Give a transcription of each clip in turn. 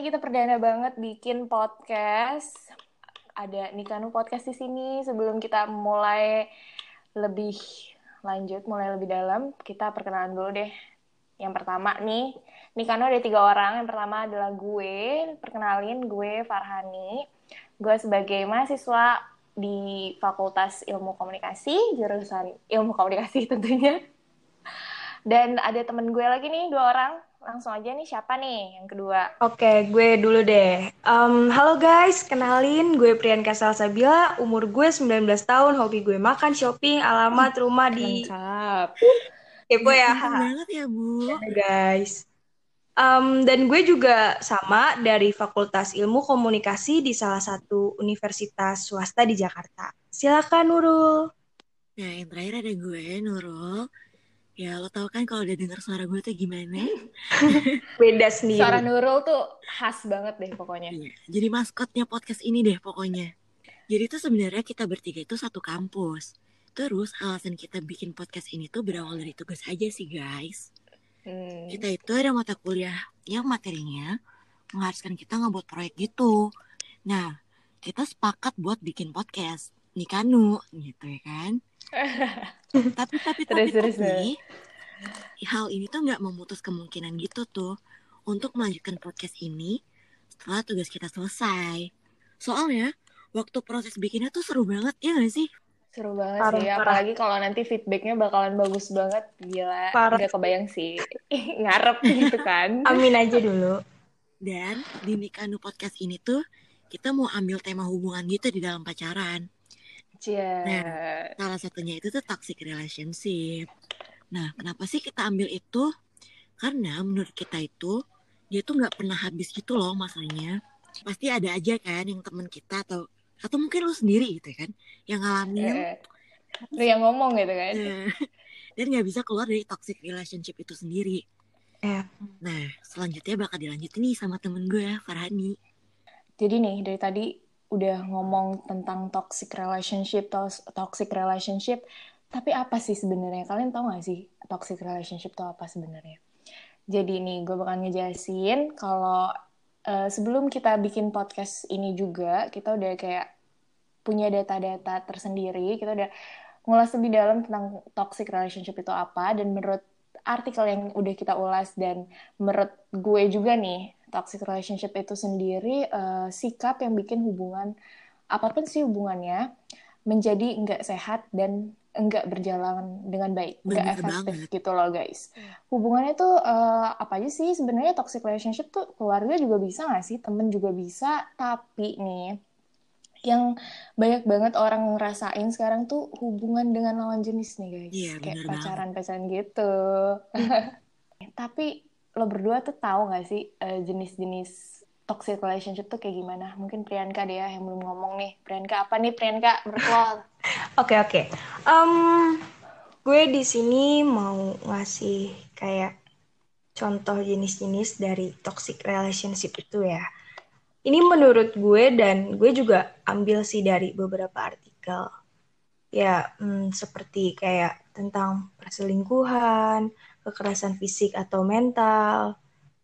ini kita perdana banget bikin podcast. Ada Nikanu podcast di sini. Sebelum kita mulai lebih lanjut, mulai lebih dalam, kita perkenalan dulu deh. Yang pertama nih, Nikanu ada tiga orang. Yang pertama adalah gue. Perkenalin, gue Farhani. Gue sebagai mahasiswa di Fakultas Ilmu Komunikasi, jurusan Ilmu Komunikasi tentunya. Dan ada temen gue lagi nih, dua orang langsung aja nih siapa nih yang kedua? Oke, gue dulu deh. Um, halo guys, kenalin gue Priyanka Salsabila, umur gue 19 tahun, hobi gue makan, shopping, alamat rumah di... Lengkap. Kepo ya. banget ya, Bu. Ada guys. Um, dan gue juga sama dari Fakultas Ilmu Komunikasi di salah satu universitas swasta di Jakarta. Silakan Nurul. Nah, yang terakhir ada gue, Nurul. Ya, lo tau kan kalau udah denger suara gue tuh gimana? Beda sendiri. Suara Nurul tuh khas banget deh pokoknya. Iya, jadi maskotnya podcast ini deh pokoknya. Jadi tuh sebenarnya kita bertiga itu satu kampus. Terus alasan kita bikin podcast ini tuh berawal dari tugas aja sih guys. Hmm. Kita itu ada mata kuliah yang materinya mengharuskan kita ngebuat proyek gitu. Nah, kita sepakat buat bikin podcast. Nikanu gitu ya kan. tapi tapi tapi Terus, terus, tapi hal ini tuh nggak memutus kemungkinan gitu tuh untuk melanjutkan podcast ini setelah tugas kita selesai. Soalnya waktu proses bikinnya tuh seru banget ya gak sih? Seru banget Parah, sih, parah. apalagi kalau nanti feedbacknya bakalan bagus banget, gila. Parah. Gak kebayang sih, ngarep gitu kan. Amin aja dulu. Dan di Nikanu podcast ini tuh kita mau ambil tema hubungan gitu di dalam pacaran. Cia. Nah. Salah satunya itu tuh toxic relationship. Nah, kenapa sih kita ambil itu? Karena menurut kita itu dia tuh nggak pernah habis gitu loh masalahnya. Pasti ada aja kan yang temen kita atau atau mungkin lu sendiri gitu kan yang ngalamin Eh, Lu yang ngomong gitu kan. eh, dan nggak bisa keluar dari toxic relationship itu sendiri. Iya. Nah, selanjutnya bakal dilanjutin nih sama temen gue, Farhani. Jadi nih, dari tadi udah ngomong tentang toxic relationship, toxic relationship, tapi apa sih sebenarnya? Kalian tahu gak sih toxic relationship itu apa sebenarnya? Jadi nih, gue bakal ngejelasin kalau eh, sebelum kita bikin podcast ini juga, kita udah kayak punya data-data tersendiri, kita udah ngulas lebih dalam tentang toxic relationship itu apa, dan menurut artikel yang udah kita ulas dan menurut gue juga nih, toxic relationship itu sendiri eh, sikap yang bikin hubungan apa pun sih hubungannya menjadi nggak sehat dan nggak berjalan dengan baik, nggak efektif banget. gitu loh guys. Hubungannya tuh eh, apa aja sih sebenarnya toxic relationship tuh keluarga juga bisa nggak sih, temen juga bisa, tapi nih yang banyak banget orang ngerasain sekarang tuh hubungan dengan lawan jenis nih guys, Iya, kayak bener banget. pacaran-pacaran gitu. Tapi lo berdua tuh tahu gak sih eh, jenis-jenis toxic relationship tuh kayak gimana? Mungkin Priyanka deh ya yang belum ngomong nih. Priyanka apa nih Priyanka? Menurut lo? Oke oke. Gue di sini mau ngasih kayak contoh jenis-jenis dari toxic relationship itu ya. Ini menurut gue dan gue juga ambil sih dari beberapa artikel. Ya, hmm, seperti kayak tentang perselingkuhan, kekerasan fisik atau mental.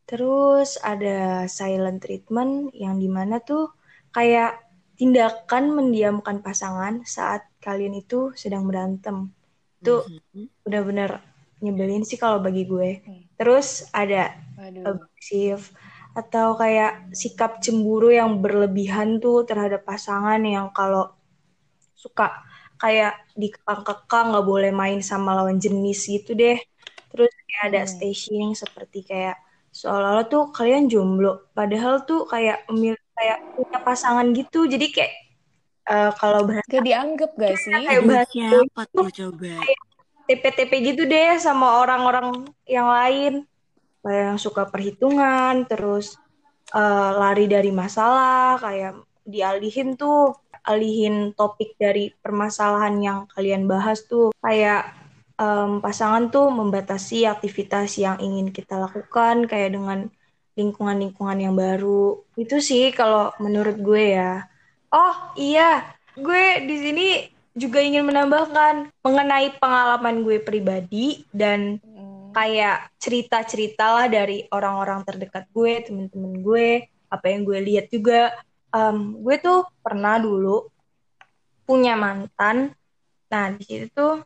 Terus ada silent treatment yang di mana tuh kayak tindakan mendiamkan pasangan saat kalian itu sedang berantem. Itu Mhm. benar-benar nyebelin sih kalau bagi gue. Terus ada Waduh. agresif atau kayak sikap cemburu yang berlebihan tuh terhadap pasangan yang kalau suka kayak dikekang-kekang nggak boleh main sama lawan jenis gitu deh. Terus kayak ada Hmm. staging seperti kayak seolah-olah tuh kalian jomblo, padahal tuh kayak memilih kayak punya pasangan gitu. Jadi kayak eh, kalau bahasa Gak dianggap gak sih? kayak Aduh, bahasa siapa tuh coba? TP-TP gitu deh sama orang-orang yang lain yang suka perhitungan terus eh, lari dari masalah kayak dialihin tuh alihin topik dari permasalahan yang kalian bahas tuh kayak em, pasangan tuh membatasi aktivitas yang ingin kita lakukan kayak dengan lingkungan-lingkungan yang baru itu sih kalau menurut gue ya oh iya gue di sini juga ingin menambahkan mengenai pengalaman gue pribadi dan. Kayak cerita-cerita lah dari orang-orang terdekat gue, temen-temen gue, apa yang gue lihat juga. Um, gue tuh pernah dulu punya mantan. Nah di situ tuh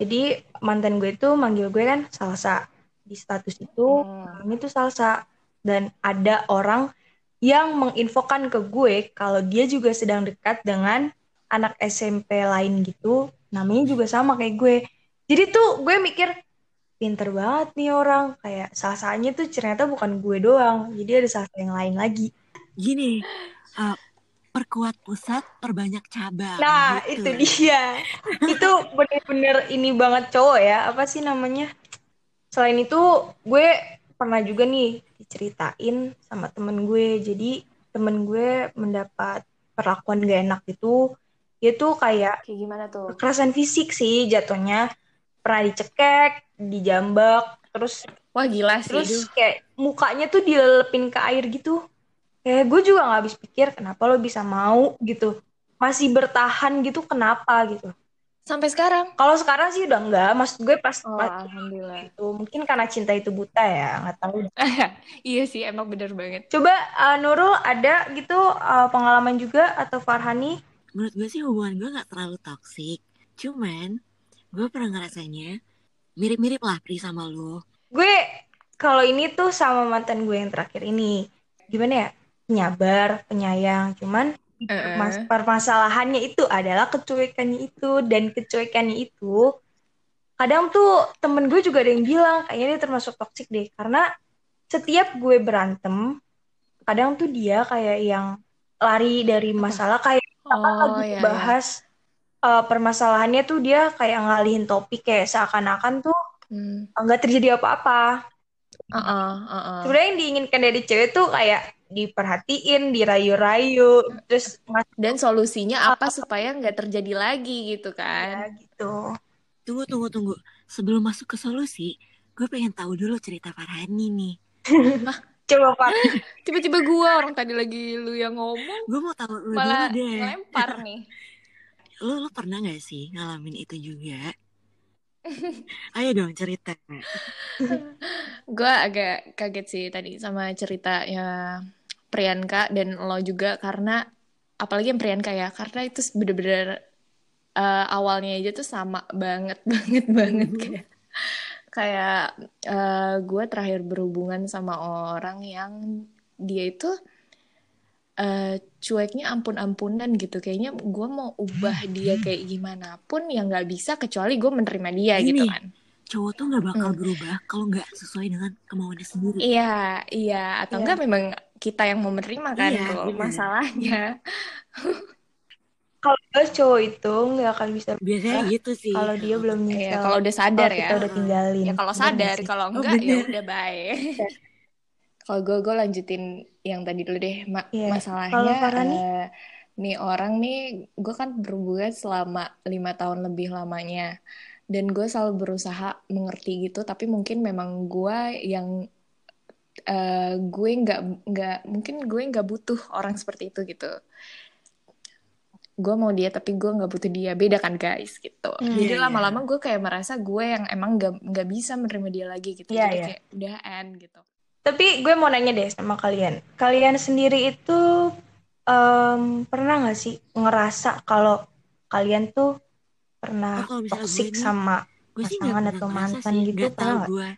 jadi mantan gue tuh manggil gue kan salsa. Di status itu Hmm. tuh salsa. Dan ada orang yang menginfokan ke gue kalau dia juga sedang dekat dengan anak SMP lain gitu. Namanya juga sama kayak gue. Jadi tuh gue mikir pinter banget nih orang. Kayak salsanya tuh ternyata bukan gue doang. Jadi ada salsa yang lain lagi. Gini, uh, perkuat pusat, perbanyak cabang. nah gitu. itu dia. Itu bener-bener ini banget cowok ya. Apa sih namanya? Selain itu gue pernah juga nih diceritain sama temen gue. Jadi temen gue mendapat perlakuan gak enak gitu dia tuh kayak Kayak gimana tuh? kekerasan fisik sih jatuhnya. Pernah dicekek dijambak terus Wah gila sih. terus Aduh. kayak mukanya tuh dilelepin ke air gitu kayak gue juga nggak habis pikir kenapa lo bisa mau gitu masih bertahan gitu kenapa gitu Sampai sekarang. kalau sekarang sih udah enggak maksud gue pas, Oh, pas alhamdulillah. itu mungkin karena cinta itu buta ya nggak tahu iya sih, emang bener banget. coba uh, Nurul ada gitu uh, pengalaman juga atau Farhani Menurut gue sih hubungan gue gak terlalu toksik. Cuman, gue pernah ngerasanya mirip-mirip lah Pri sama lo. gue kalau ini tuh sama mantan gue yang terakhir ini. Gimana ya? Penyabar penyayang. Cuman mas permasalahannya itu adalah kecuekannya itu. Dan kecuekannya itu kadang tuh temen gue juga ada yang bilang kayaknya dia termasuk toksik deh. Karena setiap gue berantem kadang tuh dia kayak yang lari dari masalah kayak apa Oh, lagi iya, bahas uh, permasalahannya tuh dia kayak ngalihin topik kayak seakan-akan tuh Hmm. nggak terjadi apa-apa Uh-uh, uh-uh. sebenarnya yang diinginkan dari cewek tuh kayak diperhatiin, dirayu-rayu, terus Dan solusinya apa supaya nggak terjadi lagi gitu ya kan? gitu. Tunggu, tunggu, tunggu. Sebelum masuk ke solusi, gue pengen tahu dulu cerita Farhani nih. Coba Pak, Tiba-tiba gua orang tadi lagi lu yang ngomong Gue mau tahu lu malah dulu deh. ngelempar nih. Lo, lo pernah gak sih ngalamin itu juga? Ayo dong cerita. Gue agak kaget sih tadi sama cerita ya Priyanka dan lo juga karena apalagi yang Priyanka ya karena itu bener-bener eh, awalnya aja tuh sama banget banget banget Mhm. kayak kayak eh, gue terakhir berhubungan sama orang yang dia itu eh, cueknya ampun-ampunan gitu kayaknya gue mau ubah dia kayak gimana pun ya nggak bisa kecuali gue menerima dia gitu Gini. kan Cowok tuh gak bakal Hmm. berubah kalau gak sesuai dengan kemauannya sendiri. Iya, iya. Atau Iya. enggak memang kita yang mau menerima kan Iya, bener. masalahnya. kalau jelas cowok itu nggak akan bisa Biasanya berubah gitu sih. kalau dia belum Iya, nyesel, kalau udah sadar kalau ya. kita udah tinggalin. Ya kalau nggak sadar, kalau Oh, enggak ya bener. udah baik. Kalau gue gue lanjutin yang tadi dulu deh. Ma- Iya. Masalahnya eh, nih orang nih gue kan berhubungan selama lima tahun lebih lamanya. Dan gue selalu berusaha mengerti gitu, tapi mungkin memang gue yang eh, gue nggak nggak mungkin gue nggak butuh orang seperti itu gitu. Gue mau dia tapi gue nggak butuh dia, beda kan guys gitu. Hmm. Jadi Iya, iya. lama-lama gue kayak merasa gue yang emang nggak nggak bisa menerima dia lagi gitu. Iya, Jadi iya. kayak udah end gitu. Tapi gue mau nanya deh sama kalian. Kalian sendiri itu em, pernah nggak sih ngerasa kalau kalian tuh pernah Oh, misalnya gue sama gue sih pasangan gak atau mantan sih. gitu, Gak nggak? gue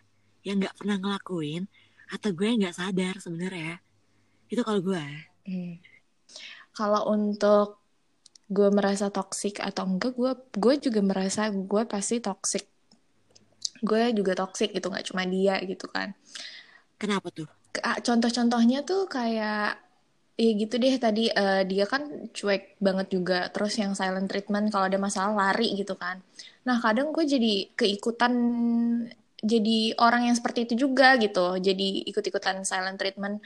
yang gak pernah ngelakuin atau gue yang gak sadar sebenarnya. Itu kalau gue. Hmm. Kalau untuk gue merasa toxic atau enggak, gue gue juga merasa gue pasti toxic. Gue juga toxic gitu, nggak cuma dia gitu kan. Kenapa tuh? Contoh-contohnya tuh kayak ya gitu deh tadi eh, dia kan cuek banget juga. Terus yang silent treatment kalau ada masalah lari gitu kan. Nah kadang gue jadi keikutan jadi orang yang seperti itu juga gitu. Jadi ikut-ikutan silent treatment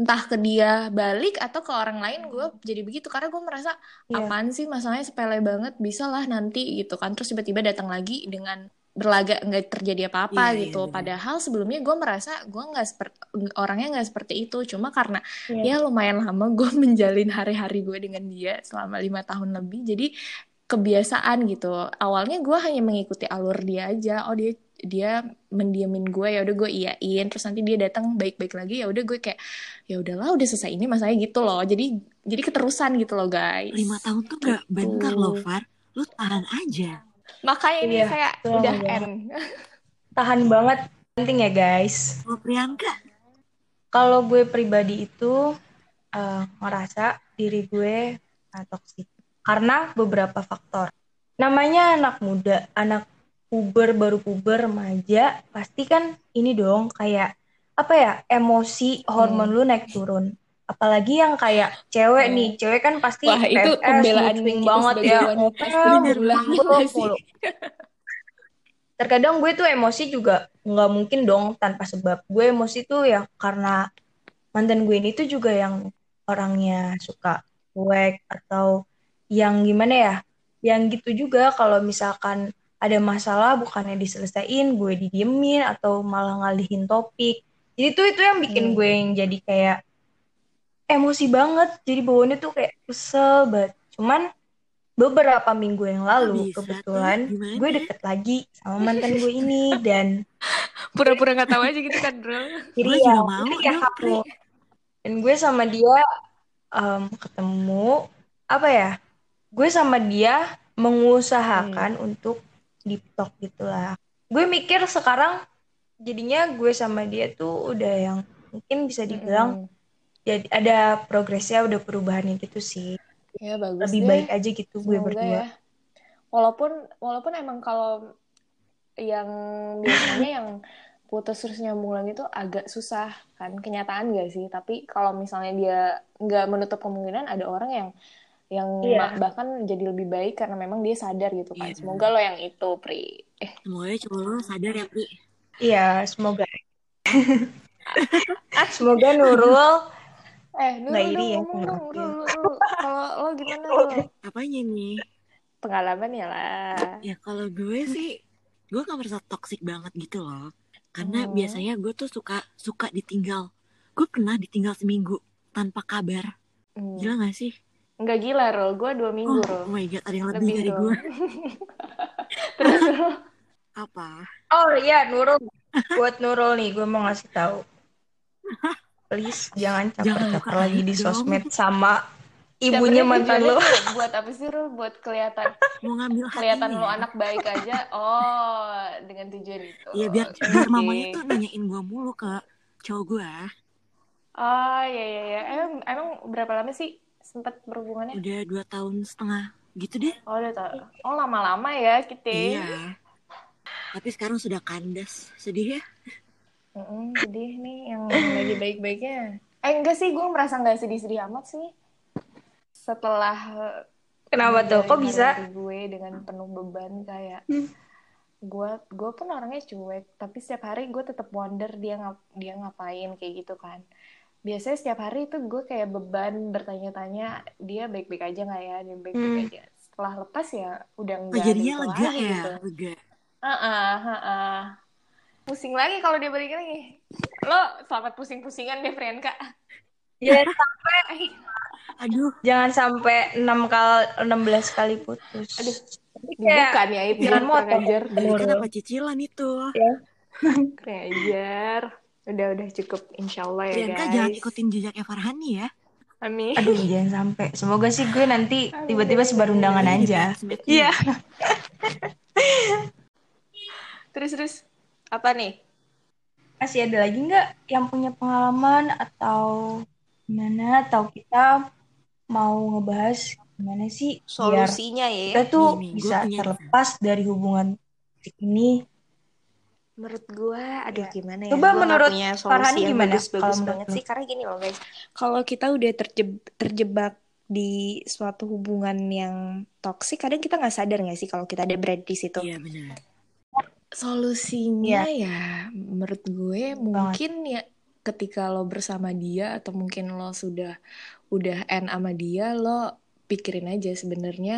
entah ke dia balik atau ke orang lain gue jadi begitu karena gue merasa Iya. apaan sih masalahnya sepele banget bisa lah nanti gitu kan terus tiba-tiba datang lagi dengan berlagak nggak terjadi apa-apa Iya, iya, gitu. benar. padahal sebelumnya gue merasa gue nggak seperti orangnya nggak seperti itu. Cuma karena Iya. ya lumayan lama gue menjalin hari-hari gue dengan dia selama lima tahun lebih jadi kebiasaan gitu. Awalnya gue hanya mengikuti alur dia aja. Oh dia dia mendiamin gue ya udah gue iyain. Terus nanti dia datang baik-baik lagi ya udah gue kayak ya udahlah udah selesai ini masanya gitu loh. Jadi jadi keterusan gitu loh guys. Lima tahun tuh gak bentar loh Far. Lu tahan aja makanya ini Iya, kayak betul, udah betul. end Tahan banget penting ya guys. kalau Priyanka Kalau gue pribadi itu eh, ngerasa diri gue uh, toksik karena beberapa faktor. Namanya anak muda, anak puber baru puber remaja, pasti kan ini dong kayak apa ya emosi hormon Hmm. lu naik turun. Apalagi yang kayak cewek Hmm. nih, cewek kan pasti Wah, itu pembelaan kita banget ya. Terkadang gue tuh emosi juga nggak mungkin dong tanpa sebab. Gue emosi tuh ya karena mantan gue ini tuh juga yang orangnya suka cuek atau yang gimana ya, yang gitu juga kalau misalkan ada masalah bukannya diselesain, gue didiemin atau malah ngalihin topik. Jadi tuh itu yang bikin Hmm. gue yang jadi kayak emosi banget. Jadi bawaannya tuh kayak kesel banget. Cuman beberapa minggu yang lalu bisa kebetulan gue deket lagi sama mantan gue ini dan pura-pura nggak tahu aja gitu kan bro jadi Gue ya, mau jadi ya. Dan gue sama dia em, ketemu apa ya? Gue sama dia mengusahakan untuk deep talk gitulah. Gue mikir sekarang jadinya gue sama dia tuh udah yang mungkin bisa dibilang Mm-mm. Jadi ada progresnya, udah perubahannya gitu sih. ya bagus Lebih deh. baik aja gitu gue Semoga berdua. ya. Walaupun walaupun emang kalau yang biasanya yang putus terus nyambung lagi itu agak susah kan kenyataan gak sih? Tapi kalau misalnya dia nggak menutup kemungkinan ada orang yang yang ma- bahkan jadi lebih baik karena memang dia sadar gitu kan. Iya. Semoga lo yang itu, Pri. Eh, Semoga cowok lo sadar ya Pri Iya, semoga. semoga Nurul eh Nurul Nggak iri ya, ngomong dong, Nurul. Kalau lo gimana lo? Apanya nih Pengalaman ya lah. Ya kalau gue sih gue gak merasa toxic banget gitu loh. Karena Hmm. biasanya gue tuh suka suka ditinggal. Gue pernah ditinggal seminggu tanpa kabar. Hmm. Gila gak sih? Nggak gila, Rul. Gue dua minggu, Oh, Rul. oh my god, ada yang lebih, Lebih dari gue. Terus. Apa? Oh iya Nurul buat Nurul nih gue mau ngasih tahu. Please jangan Jangan caper-caper lagi di dong. sosmed sama ibunya Sebenarnya mantan lo. Buat apa sih, Rul? Buat kelihatan Mau ngambil kelihatan lo anak baik aja. Oh, dengan tujuan itu. Iya biar, biar mamanya tuh nanyain gue mulu ke cowok gue. Oh, iya, iya, iya. Emang, emang berapa lama sih sempat berhubungannya? Udah dua tahun setengah gitu deh. Oh, udah tau. Oh, lama-lama ya kita. Iya. Tapi sekarang sudah kandas. Sedih ya? Mm-mm, jadi nih yang lagi baik-baiknya. Eh, enggak sih. Gue merasa nggak sedih-sedih amat sih. Setelah Kenapa tuh? Kok bisa? gue dengan penuh beban kayak Hmm. gue gue pun orangnya cuek tapi setiap hari gue tetap wonder dia ngap dia ngapain kayak gitu kan biasanya setiap hari itu gue kayak beban bertanya-tanya dia baik-baik aja nggak ya dia baik-baik Hmm. aja setelah lepas ya udah Oh, enggak ada jadinya lega lagi ya? gitu Lega. ah ah pusing lagi kalau dia balik lagi lo selamat pusing-pusingan deh Priyanka Jangan, Aduh, jangan sampai 6 kali 16 kali putus. Aduh. Kayak bukan ya itu jalan motor. kurang ajar dari kan Nurul. apa cicilan itu? kurang ajar udah udah cukup insyaallah ya Priyanka guys jangan ikutin jejaknya Farhani ya. amin Aduh, jangan sampai. Semoga sih gue nanti tiba-tiba sebar undangan Jadi aja. Iya. terus terus apa nih? Masih ada lagi nggak yang punya pengalaman atau gimana? Atau kita mau ngebahas gimana sih biar solusinya kita ya tuh Nih, nih, bisa punya- terlepas dari hubungan ini. menurut gue aduh gimana ya? Coba Gua menurut Farhani gimana bagus kalau bagus menurut banget sih. Karena gini loh guys. Kalau kita udah terjeb- terjebak di suatu hubungan yang toksik kadang kita nggak sadar nggak sih kalau kita ada berada di situ? Iya benar. Solusinya ya, menurut gue Banget. mungkin ya ketika lo bersama dia atau mungkin lo sudah udah end sama dia, lo pikirin aja sebenarnya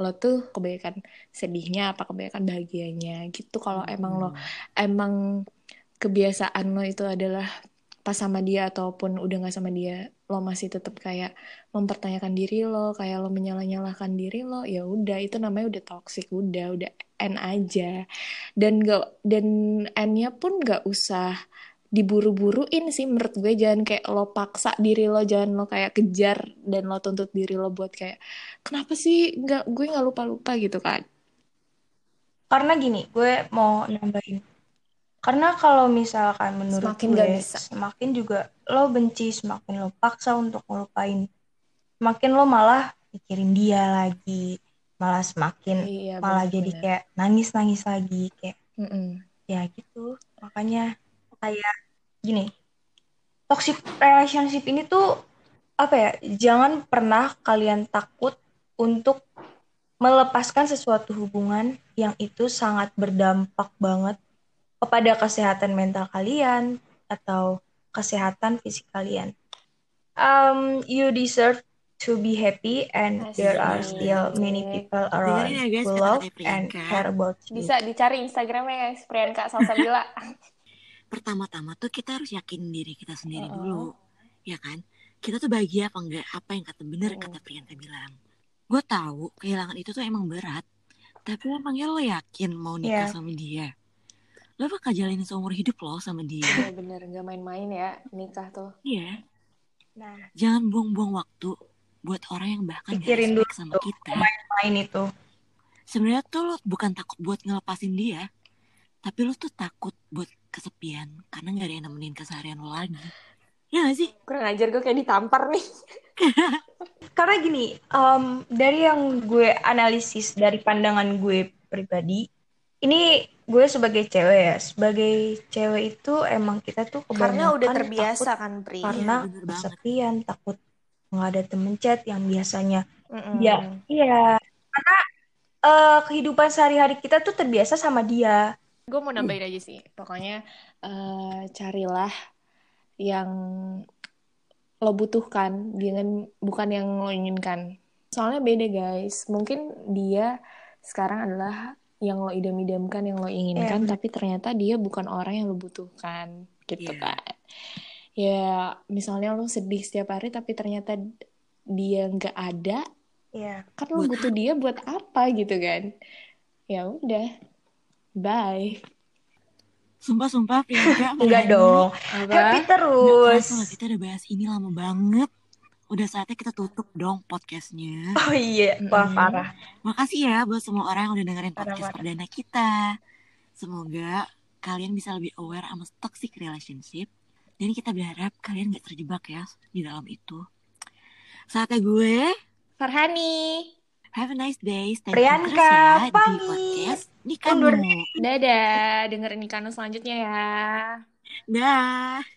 lo tuh kebanyakan sedihnya apa kebanyakan bahagianya gitu. Kalau emang lo emang kebiasaan lo itu adalah pas sama dia ataupun udah nggak sama dia lo masih tetap kayak mempertanyakan diri lo kayak lo menyalah-nyalahkan diri lo ya udah itu namanya udah toxic udah udah end aja. Dan gak dan endnya pun nggak usah diburu-buruin sih menurut gue jangan kayak lo paksa diri lo jangan lo kayak kejar dan lo tuntut diri lo buat kayak kenapa sih nggak gue nggak lupa-lupa gitu kan. Karena gini gue mau nambahin karena kalau misalkan menurut Semakin gue gak bisa. semakin juga lo benci, semakin lo paksa untuk ngelupain, semakin lo malah pikirin dia lagi, malah semakin iya malah jadi benar-benar. kayak nangis-nangis lagi kayak Mm-mm. ya gitu. Makanya kayak gini. Toxic relationship ini tuh apa ya? Jangan pernah kalian takut untuk melepaskan sesuatu hubungan yang itu sangat berdampak banget kepada kesehatan mental kalian atau kesehatan fisik kalian. Um, you deserve to be happy and there are still many people around ya guys who love and care about you. bisa dicari instagramnya guys Priyanka Salsabila Pertama-tama tuh kita harus yakin diri kita sendiri Uh-uh. dulu, ya kan? Kita tuh bahagia apa enggak? Apa yang kata bener Mm. kata Priyanka bilang. Gue tahu kehilangan itu tuh emang berat, tapi emangnya lo yakin mau nikah Iya. sama dia? Lo bakal jalanin seumur hidup lo sama dia. Iya bener nggak main-main ya nikah tuh Iya, Nah, jangan buang-buang waktu buat orang yang bahkan gak Pikirin respect sama dulu. kita. main itu. Sebenarnya tuh lo bukan takut buat ngelepasin dia, tapi lo tuh takut buat kesepian karena nggak ada yang nemenin keseharian lo lagi. Ya gak sih? kurang ajar gue kayak ditampar nih Karena gini, um, dari yang gue analisis dari pandangan gue pribadi, ini gue sebagai cewek ya, sebagai cewek itu emang kita tuh karena udah terbiasa takut kan Pri karena Iya, banget. kesepian, takut nggak ada temen chat yang biasanya Mm-mm. Ya, iya. Karena eh, kehidupan sehari-hari kita tuh terbiasa sama dia. gue mau nambahin aja sih pokoknya eh, carilah yang lo butuhkan dengan bukan yang lo inginkan soalnya beda guys mungkin dia sekarang adalah yang lo idam-idamkan yang lo inginkan Iya, bener. tapi ternyata dia bukan orang yang lo butuhkan gitu Iya. kan ya misalnya lo sedih setiap hari tapi ternyata dia nggak ada Iya. kan lo butuh dia buat apa gitu kan ya udah bye Sumpah-sumpah Priyanka Enggak dong. apa Happy ini terus. nggak kerasa kita udah bahas ini lama banget. Udah saatnya kita tutup dong podcastnya. Oh iya, wah parah. Makasih ya buat semua orang yang udah dengerin Parah, podcast parah. perdana kita. Semoga kalian bisa lebih aware sama toxic relationship. Dan kita berharap kalian gak terjebak ya di dalam itu. Saatnya gue, Farhani have a nice day. Stay Priyanka, ya di podcast Undur Nikanu. dadah dengerin Nikano selanjutnya ya Dah.